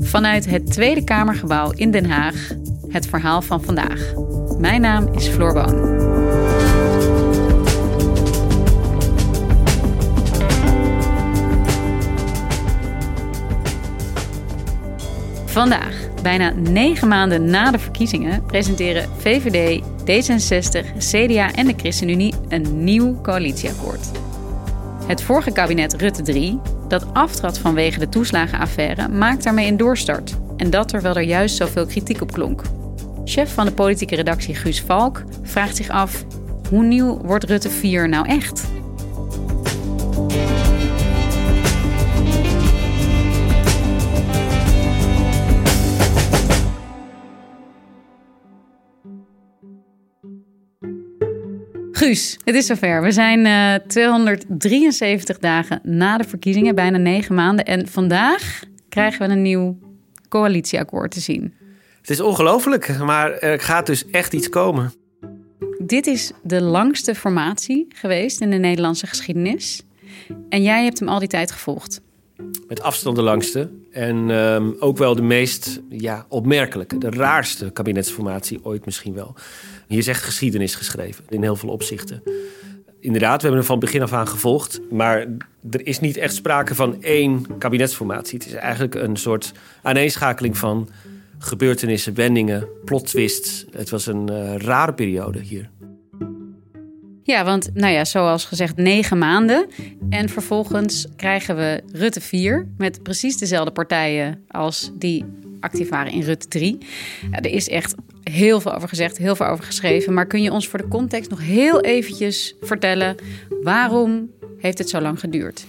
Vanuit het Tweede Kamergebouw in Den Haag, het verhaal van vandaag. Mijn naam is Floor Boon. Vandaag, bijna negen maanden na de verkiezingen, presenteren VVD, D66, CDA en de ChristenUnie een nieuw coalitieakkoord. Het vorige kabinet Rutte 3, dat aftrad vanwege de toeslagenaffaire, maakt daarmee een doorstart. En dat terwijl er juist zoveel kritiek op klonk. Chef van de politieke redactie Guus Valk vraagt zich af: hoe nieuw wordt Rutte 4 nou echt? Guus, het is zover. We zijn uh, 273 dagen na de verkiezingen, bijna negen maanden. En vandaag krijgen we een nieuw coalitieakkoord te zien. Het is ongelooflijk, maar er gaat dus echt iets komen. Dit is de langste formatie geweest in de Nederlandse geschiedenis. En jij hebt hem al die tijd gevolgd. Met afstand de langste. En um, ook wel de meest ja, opmerkelijke, de raarste kabinetsformatie ooit misschien wel. Hier is echt geschiedenis geschreven in heel veel opzichten. Inderdaad, we hebben hem van begin af aan gevolgd. Maar er is niet echt sprake van één kabinetsformatie. Het is eigenlijk een soort aaneenschakeling van gebeurtenissen, wendingen, plot twists. Het was een uh, rare periode hier. Ja, want nou ja, zoals gezegd, negen maanden. En vervolgens krijgen we Rutte 4 met precies dezelfde partijen als die actief waren in Rutte 3. Ja, er is echt heel veel over gezegd, heel veel over geschreven. Maar kun je ons voor de context nog heel eventjes vertellen... waarom heeft het zo lang geduurd?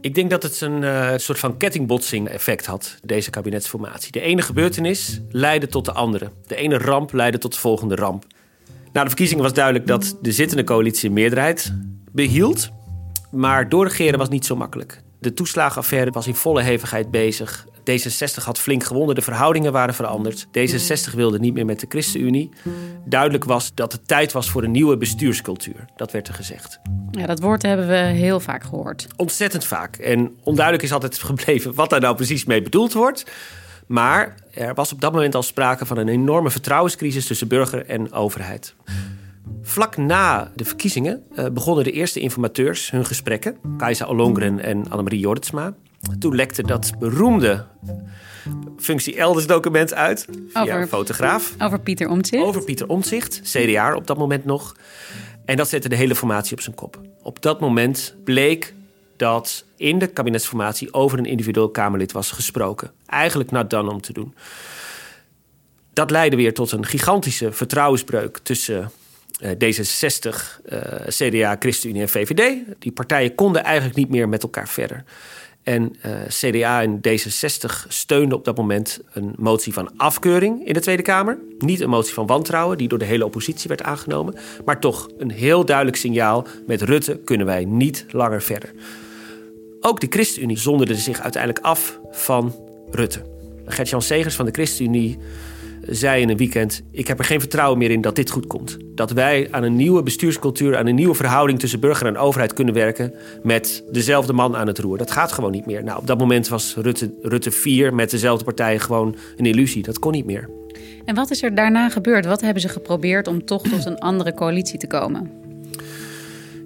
Ik denk dat het een uh, soort van kettingbotsing effect had, deze kabinetsformatie. De ene gebeurtenis leidde tot de andere. De ene ramp leidde tot de volgende ramp. Na de verkiezingen was duidelijk dat de zittende coalitie een meerderheid behield. Maar doorregeren was niet zo makkelijk. De toeslagenaffaire was in volle hevigheid bezig. D66 had flink gewonnen, de verhoudingen waren veranderd. D66 wilde niet meer met de ChristenUnie. Duidelijk was dat het tijd was voor een nieuwe bestuurscultuur. Dat werd er gezegd. Ja, dat woord hebben we heel vaak gehoord. Ontzettend vaak. En onduidelijk is altijd gebleven wat daar nou precies mee bedoeld wordt. Maar er was op dat moment al sprake van een enorme vertrouwenscrisis tussen burger en overheid. Vlak na de verkiezingen uh, begonnen de eerste informateurs hun gesprekken. Kajsa Ollongren en Annemarie Jorritsma. Toen lekte dat beroemde functie elders document uit. Via over, een fotograaf. Over Pieter Omtzigt. Over Pieter Omtzigt, CDA op dat moment nog. En dat zette de hele formatie op zijn kop. Op dat moment bleek dat in de kabinetsformatie over een individueel Kamerlid was gesproken. Eigenlijk not dan om te doen. Dat leidde weer tot een gigantische vertrouwensbreuk tussen uh, D66, uh, CDA, ChristenUnie en VVD. Die partijen konden eigenlijk niet meer met elkaar verder. En uh, CDA en D66 steunden op dat moment een motie van afkeuring in de Tweede Kamer. Niet een motie van wantrouwen, die door de hele oppositie werd aangenomen. Maar toch een heel duidelijk signaal: met Rutte kunnen wij niet langer verder. Ook de ChristenUnie zonderde zich uiteindelijk af van Rutte. Gert-Jan Segers van de ChristenUnie zei in een weekend: Ik heb er geen vertrouwen meer in dat dit goed komt. Dat wij aan een nieuwe bestuurscultuur, aan een nieuwe verhouding tussen burger en overheid kunnen werken met dezelfde man aan het roer. Dat gaat gewoon niet meer. Nou, op dat moment was Rutte, Rutte 4 met dezelfde partijen gewoon een illusie. Dat kon niet meer. En wat is er daarna gebeurd? Wat hebben ze geprobeerd om toch tot een andere coalitie te komen?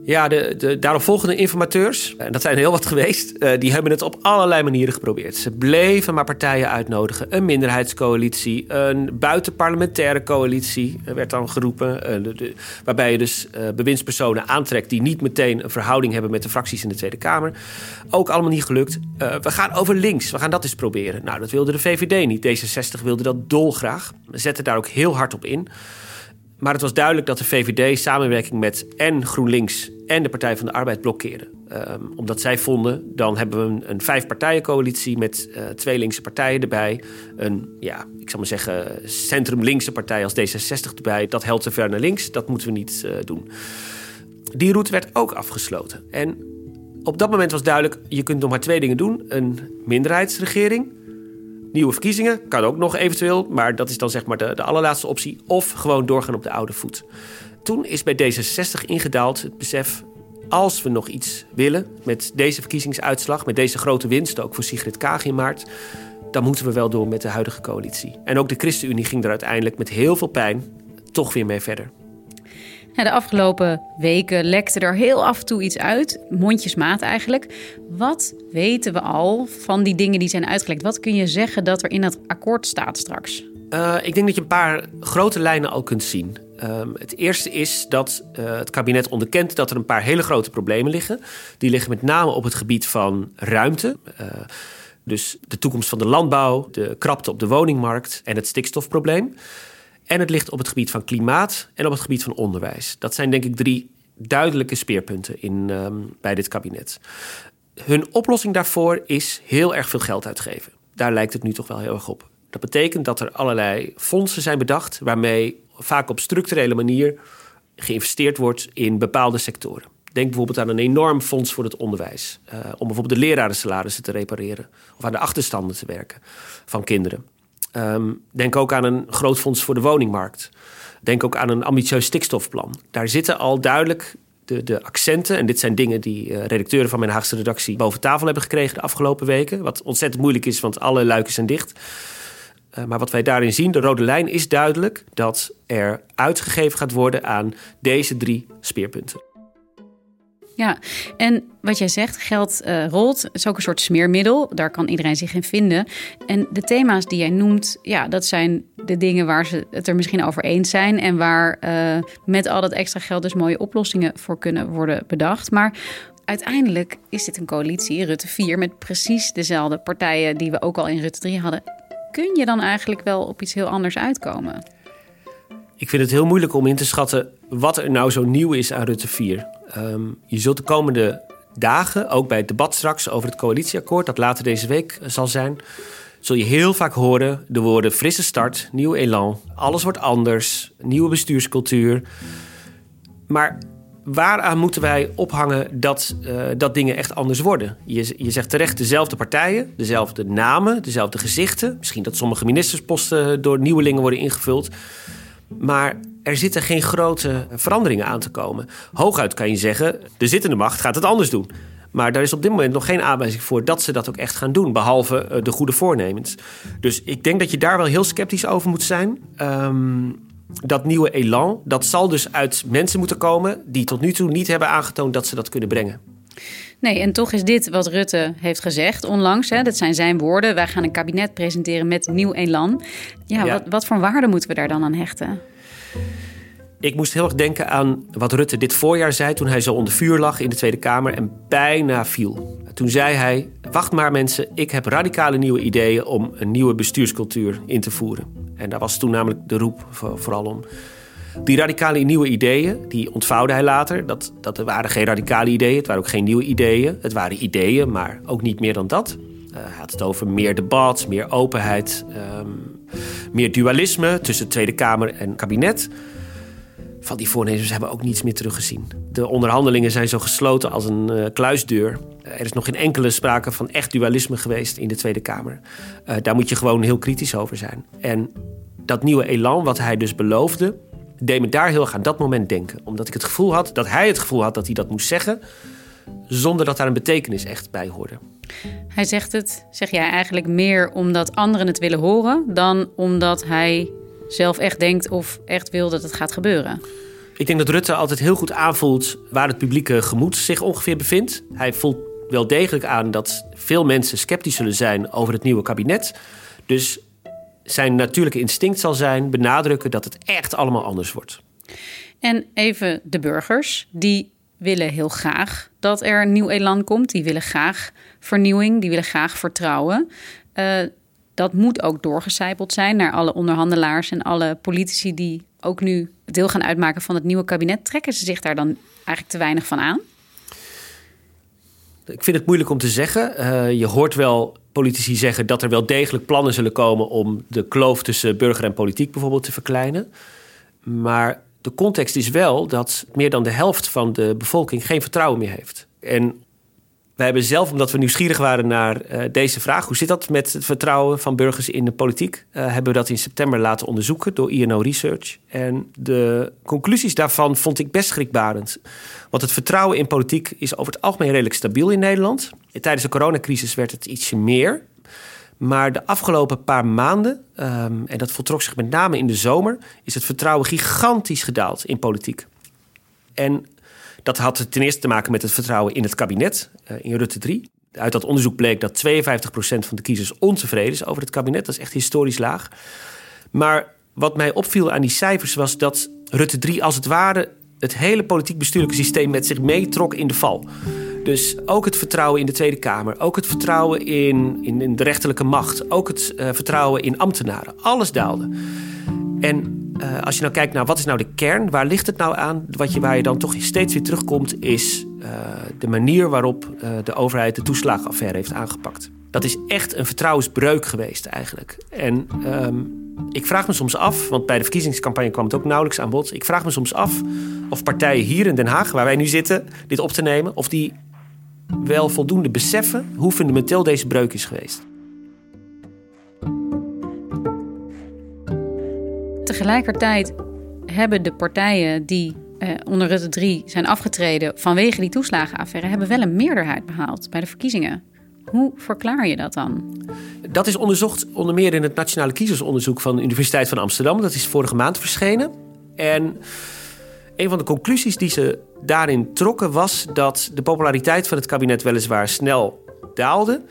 Ja, de, de daaropvolgende informateurs, en dat zijn heel wat geweest, uh, die hebben het op allerlei manieren geprobeerd. Ze bleven maar partijen uitnodigen. Een minderheidscoalitie, een buitenparlementaire coalitie werd dan geroepen. Waarbij je dus bewindspersonen aantrekt die niet meteen een verhouding hebben met de fracties in de Tweede Kamer. Ook allemaal niet gelukt. we gaan over links, we gaan dat eens proberen. Nou, dat wilde de VVD niet. D66 wilde dat dolgraag. We zetten daar ook heel hard op in. Maar het was duidelijk dat de VVD samenwerking met en GroenLinks en de Partij van de Arbeid blokkeerde. Um, omdat zij vonden, dan hebben we een, vijfpartijencoalitie met uh, twee linkse partijen erbij. Een, ja, ik zal maar zeggen, centrum-linkse partij als D66 erbij. Dat helpt te ver naar links, dat moeten we niet uh, doen. Die route werd ook afgesloten. En op dat moment was duidelijk, je kunt nog maar twee dingen doen. Een minderheidsregering Nieuwe verkiezingen kan ook nog eventueel, maar dat is dan zeg maar de, de allerlaatste optie. Of gewoon doorgaan op de oude voet. Toen is bij D66 ingedaald het besef als we nog iets willen met deze verkiezingsuitslag, met deze grote winst, ook voor Sigrid Kaag in maart, dan moeten we wel door met de huidige coalitie. En ook de ChristenUnie ging er uiteindelijk met heel veel pijn toch weer mee verder de afgelopen weken lekte er heel af en toe iets uit, mondjesmaat eigenlijk. Wat weten we al van die dingen die zijn uitgelekt? Wat kun je zeggen dat er in het akkoord staat straks? Uh, ik denk dat je een paar grote lijnen al kunt zien. Uh, het eerste is dat uh, het kabinet onderkent dat er een paar hele grote problemen liggen. Die liggen met name op het gebied van ruimte. Uh, dus de toekomst van de landbouw, de krapte op de woningmarkt en het stikstofprobleem. En het ligt op het gebied van klimaat en op het gebied van onderwijs. Dat zijn denk ik drie duidelijke speerpunten in, um, bij dit kabinet. Hun oplossing daarvoor is heel erg veel geld uitgeven. Daar lijkt het nu toch wel heel erg op. Dat betekent dat er allerlei fondsen zijn bedacht waarmee vaak op structurele manier geïnvesteerd wordt in bepaalde sectoren. Denk bijvoorbeeld aan een enorm fonds voor het onderwijs. Uh, om bijvoorbeeld de lerarensalarissen te repareren. Of aan de achterstanden te werken van kinderen. Um, denk ook aan een groot fonds voor de woningmarkt. Denk ook aan een ambitieus stikstofplan. Daar zitten al duidelijk de, de accenten. En dit zijn dingen die uh, redacteuren van mijn Haagse redactie boven tafel hebben gekregen de afgelopen weken. Wat ontzettend moeilijk is, want alle luiken zijn dicht. Uh, maar wat wij daarin zien, de rode lijn is duidelijk dat er uitgegeven gaat worden aan deze drie speerpunten. Ja, en wat jij zegt, geld uh, rolt, is ook een soort smeermiddel. Daar kan iedereen zich in vinden. En de thema's die jij noemt, ja, dat zijn de dingen waar ze het er misschien over eens zijn. En waar uh, met al dat extra geld dus mooie oplossingen voor kunnen worden bedacht. Maar uiteindelijk is dit een coalitie, Rutte 4, met precies dezelfde partijen die we ook al in Rutte 3 hadden. Kun je dan eigenlijk wel op iets heel anders uitkomen? Ik vind het heel moeilijk om in te schatten wat er nou zo nieuw is aan Rutte 4. Um, je zult de komende dagen, ook bij het debat straks over het coalitieakkoord, dat later deze week zal zijn, zul je heel vaak horen de woorden frisse start, nieuw elan, alles wordt anders, nieuwe bestuurscultuur. Maar waaraan moeten wij ophangen dat, uh, dat dingen echt anders worden? Je, je zegt terecht dezelfde partijen, dezelfde namen, dezelfde gezichten. Misschien dat sommige ministersposten door nieuwelingen worden ingevuld. Maar er zitten geen grote veranderingen aan te komen. Hooguit kan je zeggen, de zittende macht gaat het anders doen. Maar daar is op dit moment nog geen aanwijzing voor dat ze dat ook echt gaan doen, behalve uh, de goede voornemens. Dus ik denk dat je daar wel heel sceptisch over moet zijn. Um, dat nieuwe elan, dat zal dus uit mensen moeten komen die tot nu toe niet hebben aangetoond dat ze dat kunnen brengen. Nee, en toch is dit wat Rutte heeft gezegd onlangs. Hè, dat zijn zijn woorden. Wij gaan een kabinet presenteren met nieuw elan. Ja, ja. Wat, wat voor waarde moeten we daar dan aan hechten? Ik moest heel erg denken aan wat Rutte dit voorjaar zei toen hij zo onder vuur lag in de Tweede Kamer en bijna viel. Toen zei hij: Wacht maar mensen, ik heb radicale nieuwe ideeën om een nieuwe bestuurscultuur in te voeren. En daar was toen namelijk de roep vooral om. Die radicale nieuwe ideeën, die ontvouwde hij later. Dat, dat waren geen radicale ideeën, het waren ook geen nieuwe ideeën. Het waren ideeën, maar ook niet meer dan dat. Uh, hij had het over meer debat, meer openheid, um, meer dualisme tussen Tweede Kamer en kabinet. Van die voornemens hebben we ook niets meer teruggezien. De onderhandelingen zijn zo gesloten als een uh, kluisdeur. Er is nog geen enkele sprake van echt dualisme geweest in de Tweede Kamer. Uh, daar moet je gewoon heel kritisch over zijn. En dat nieuwe elan, wat hij dus beloofde, deed me daar heel erg aan dat moment denken. Omdat ik het gevoel had dat hij het gevoel had dat hij dat moest zeggen, zonder dat daar een betekenis echt bij hoorde. Hij zegt het, zeg jij eigenlijk meer omdat anderen het willen horen dan omdat hij zelf echt denkt of echt wil dat het gaat gebeuren? Ik denk dat Rutte altijd heel goed aanvoelt waar het publieke gemoed zich ongeveer bevindt. Hij voelt wel degelijk aan dat veel mensen sceptisch zullen zijn over het nieuwe kabinet. Dus zijn natuurlijke instinct zal zijn benadrukken dat het echt allemaal anders wordt. En even de burgers, die willen heel graag dat er een nieuw elan komt. Die willen graag vernieuwing, die willen graag vertrouwen. Uh, dat moet ook doorgecijpeld zijn naar alle onderhandelaars en alle politici die ook nu deel gaan uitmaken van het nieuwe kabinet. Trekken ze zich daar dan eigenlijk te weinig van aan? Ik vind het moeilijk om te zeggen. Uh, je hoort wel politici zeggen dat er wel degelijk plannen zullen komen om de kloof tussen burger en politiek bijvoorbeeld te verkleinen. Maar de context is wel dat meer dan de helft van de bevolking geen vertrouwen meer heeft. En wij hebben zelf, omdat we nieuwsgierig waren naar uh, deze vraag, hoe zit dat met het vertrouwen van burgers in de politiek, uh, hebben we dat in september laten onderzoeken door INO Research. En de conclusies daarvan vond ik best schrikbarend. Want het vertrouwen in politiek is over het algemeen redelijk stabiel in Nederland. Tijdens de coronacrisis werd het ietsje meer. Maar de afgelopen paar maanden, um, en dat voltrok zich met name in de zomer, is het vertrouwen gigantisch gedaald in politiek. En dat had ten eerste te maken met het vertrouwen in het kabinet, uh, in Rutte 3. Uit dat onderzoek bleek dat 52% van de kiezers ontevreden is over het kabinet. Dat is echt historisch laag. Maar wat mij opviel aan die cijfers was dat Rutte 3 als het ware het hele politiek-bestuurlijke systeem met zich meetrok in de val. Dus ook het vertrouwen in de Tweede Kamer, ook het vertrouwen in, in, in de rechterlijke macht, ook het uh, vertrouwen in ambtenaren. Alles daalde. En uh, als je nou kijkt naar wat is nou de kern, waar ligt het nou aan? Wat je, waar je dan toch steeds weer terugkomt, is uh, de manier waarop de overheid de toeslagenaffaire heeft aangepakt. Dat is echt een vertrouwensbreuk geweest eigenlijk. En um, ik vraag me soms af, want bij de verkiezingscampagne kwam het ook nauwelijks aan bod. Ik vraag me soms af of partijen hier in Den Haag, waar wij nu zitten, dit op te nemen, of die wel voldoende beseffen hoe fundamenteel deze breuk is geweest. Tegelijkertijd hebben de partijen die eh, onder Rutte 3 zijn afgetreden vanwege die toeslagenaffaire, hebben wel een meerderheid behaald bij de verkiezingen. Hoe verklaar je dat dan? Dat is onderzocht onder meer in het Nationale Kiezersonderzoek van de Universiteit van Amsterdam. Dat is vorige maand verschenen. En een van de conclusies die ze daarin trokken was dat de populariteit van het kabinet weliswaar snel daalde.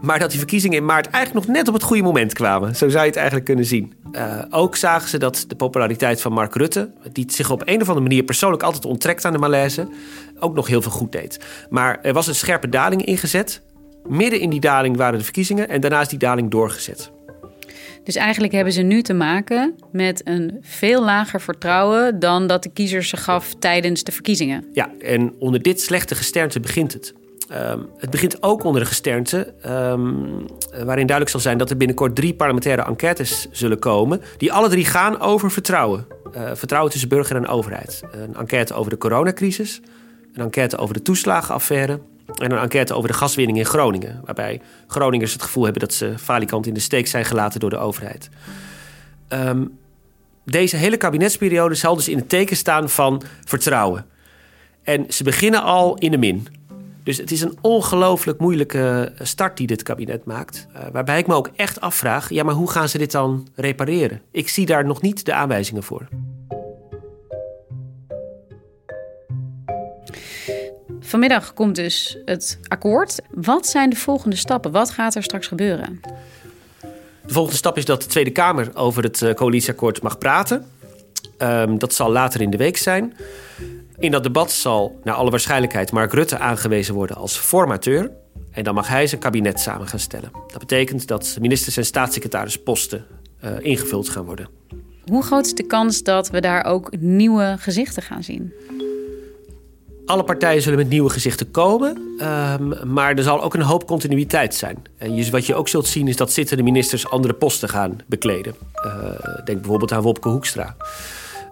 Maar dat die verkiezingen in maart eigenlijk nog net op het goede moment kwamen. Zo zou je het eigenlijk kunnen zien. Uh, ook zagen ze dat de populariteit van Mark Rutte, die zich op een of andere manier persoonlijk altijd onttrekt aan de malaise, ook nog heel veel goed deed. Maar er was een scherpe daling ingezet. Midden in die daling waren de verkiezingen en daarna is die daling doorgezet. Dus eigenlijk hebben ze nu te maken met een veel lager vertrouwen dan dat de kiezer ze gaf tijdens de verkiezingen. Ja, en onder dit slechte gesternte begint het. Um, het begint ook onder de gesternte, um, waarin duidelijk zal zijn dat er binnenkort drie parlementaire enquêtes zullen komen, die alle drie gaan over vertrouwen. Uh, vertrouwen tussen burger en overheid. Een enquête over de coronacrisis, een enquête over de toeslagenaffaire en een enquête over de gaswinning in Groningen. Waarbij Groningers het gevoel hebben dat ze falikant in de steek zijn gelaten door de overheid. Um, deze hele kabinetsperiode zal dus in het teken staan van vertrouwen. En ze beginnen al in de min. Dus het is een ongelooflijk moeilijke start die dit kabinet maakt. Uh, waarbij ik me ook echt afvraag: ja, maar hoe gaan ze dit dan repareren? Ik zie daar nog niet de aanwijzingen voor. Vanmiddag komt dus het akkoord. Wat zijn de volgende stappen? Wat gaat er straks gebeuren? De volgende stap is dat de Tweede Kamer over het eh, coalitieakkoord mag praten. Um, dat zal later in de week zijn. In dat debat zal naar alle waarschijnlijkheid Mark Rutte aangewezen worden als formateur. En dan mag hij zijn kabinet samen gaan stellen. Dat betekent dat ministers en staatssecretarisposten uh, ingevuld gaan worden. Hoe groot is de kans dat we daar ook nieuwe gezichten gaan zien? Alle partijen zullen met nieuwe gezichten komen, um, maar er zal ook een hoop continuïteit zijn. En wat je ook zult zien is dat zittende ministers andere posten gaan bekleden. Uh, denk bijvoorbeeld aan Wopke Hoekstra,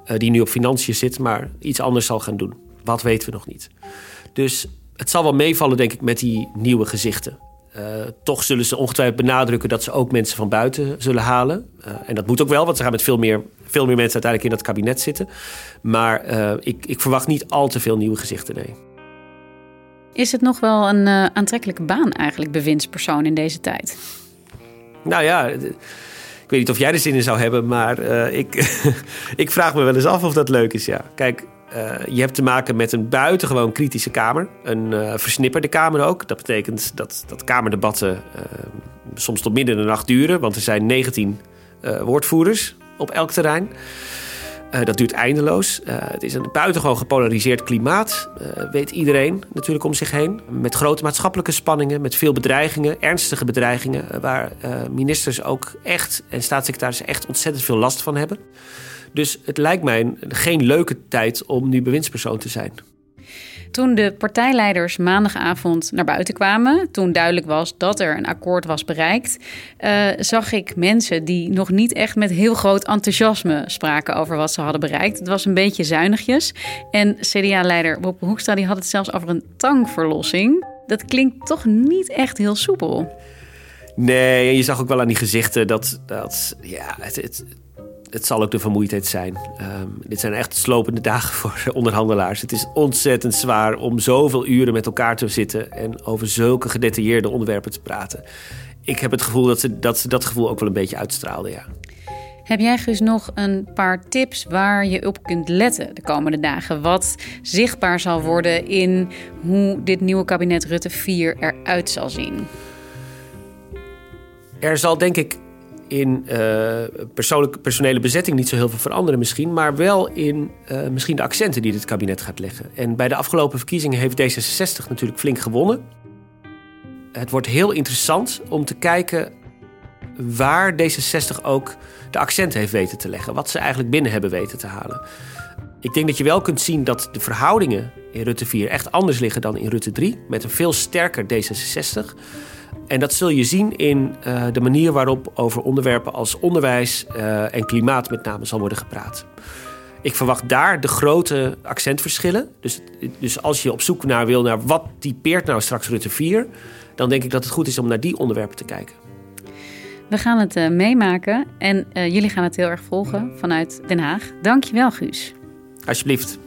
uh, die nu op financiën zit, maar iets anders zal gaan doen. Wat weten we nog niet. Dus het zal wel meevallen, denk ik, met die nieuwe gezichten. Uh, toch zullen ze ongetwijfeld benadrukken dat ze ook mensen van buiten zullen halen. Uh, en dat moet ook wel, want ze gaan met veel meer, veel meer mensen uiteindelijk in dat kabinet zitten. Maar uh, ik, ik, verwacht niet al te veel nieuwe gezichten, nee. Is het nog wel een aantrekkelijke baan eigenlijk, bewindspersoon in deze tijd? Nou ja, ik weet niet of jij er zin in zou hebben, maar ik, ik vraag me wel eens af of dat leuk is, ja. Kijk, je hebt te maken met een buitengewoon kritische Kamer. Een uh, versnipperde Kamer ook. Dat betekent dat, dat Kamerdebatten uh, soms tot midden in de nacht duren. Want er zijn 19 woordvoerders op elk terrein. Dat duurt eindeloos. Het is een buitengewoon gepolariseerd klimaat, weet iedereen natuurlijk om zich heen. Met grote maatschappelijke spanningen, met veel bedreigingen, ernstige bedreigingen, waar ministers ook echt en staatssecretarissen echt ontzettend veel last van hebben. Dus het lijkt mij geen leuke tijd om nu bewindspersoon te zijn. Toen de partijleiders maandagavond naar buiten kwamen, toen duidelijk was dat er een akkoord was bereikt, uh, zag ik mensen die nog niet echt met heel groot enthousiasme spraken over wat ze hadden bereikt. Het was een beetje zuinigjes. En CDA-leider Bob Hoekstra die had het zelfs over een tankverlossing. Dat klinkt toch niet echt heel soepel. Nee, je zag ook wel aan die gezichten dat, dat ja, het, het, het zal ook de vermoeidheid zijn. Um, dit zijn echt slopende dagen voor onderhandelaars. Het is ontzettend zwaar om zoveel uren met elkaar te zitten en over zulke gedetailleerde onderwerpen te praten. Ik heb het gevoel dat ze dat, ze dat gevoel ook wel een beetje uitstraalden, ja. Heb jij dus nog een paar tips waar je op kunt letten de komende dagen? Wat zichtbaar zal worden in hoe dit nieuwe kabinet Rutte 4 eruit zal zien? Er zal denk ik in uh, persoonlijke, personele bezetting niet zo heel veel veranderen misschien, maar wel in uh, misschien de accenten die dit kabinet gaat leggen. En bij de afgelopen verkiezingen heeft D66 natuurlijk flink gewonnen. Het wordt heel interessant om te kijken waar D66 ook de accenten heeft weten te leggen, wat ze eigenlijk binnen hebben weten te halen. Ik denk dat je wel kunt zien dat de verhoudingen in Rutte 4 echt anders liggen dan in Rutte 3, met een veel sterker D66. En dat zul je zien in uh, de manier waarop over onderwerpen als onderwijs uh, en klimaat met name zal worden gepraat. Ik verwacht daar de grote accentverschillen. Dus, dus als je op zoek naar wil naar wat typeert nou straks Rutte 4, dan denk ik dat het goed is om naar die onderwerpen te kijken. We gaan het uh, meemaken en jullie gaan het heel erg volgen vanuit Den Haag. Dankjewel, Guus. Alsjeblieft.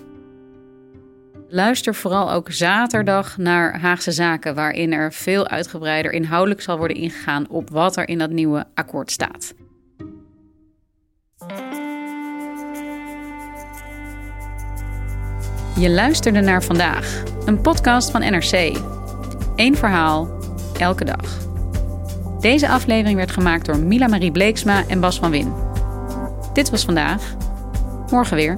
Luister vooral ook zaterdag naar Haagse Zaken, waarin er veel uitgebreider inhoudelijk zal worden ingegaan op wat er in dat nieuwe akkoord staat. Je luisterde naar vandaag, een podcast van NRC. Eén verhaal, elke dag. Deze aflevering werd gemaakt door Mila Marie Bleeksma en Bas van Win. Dit was vandaag. Morgen weer.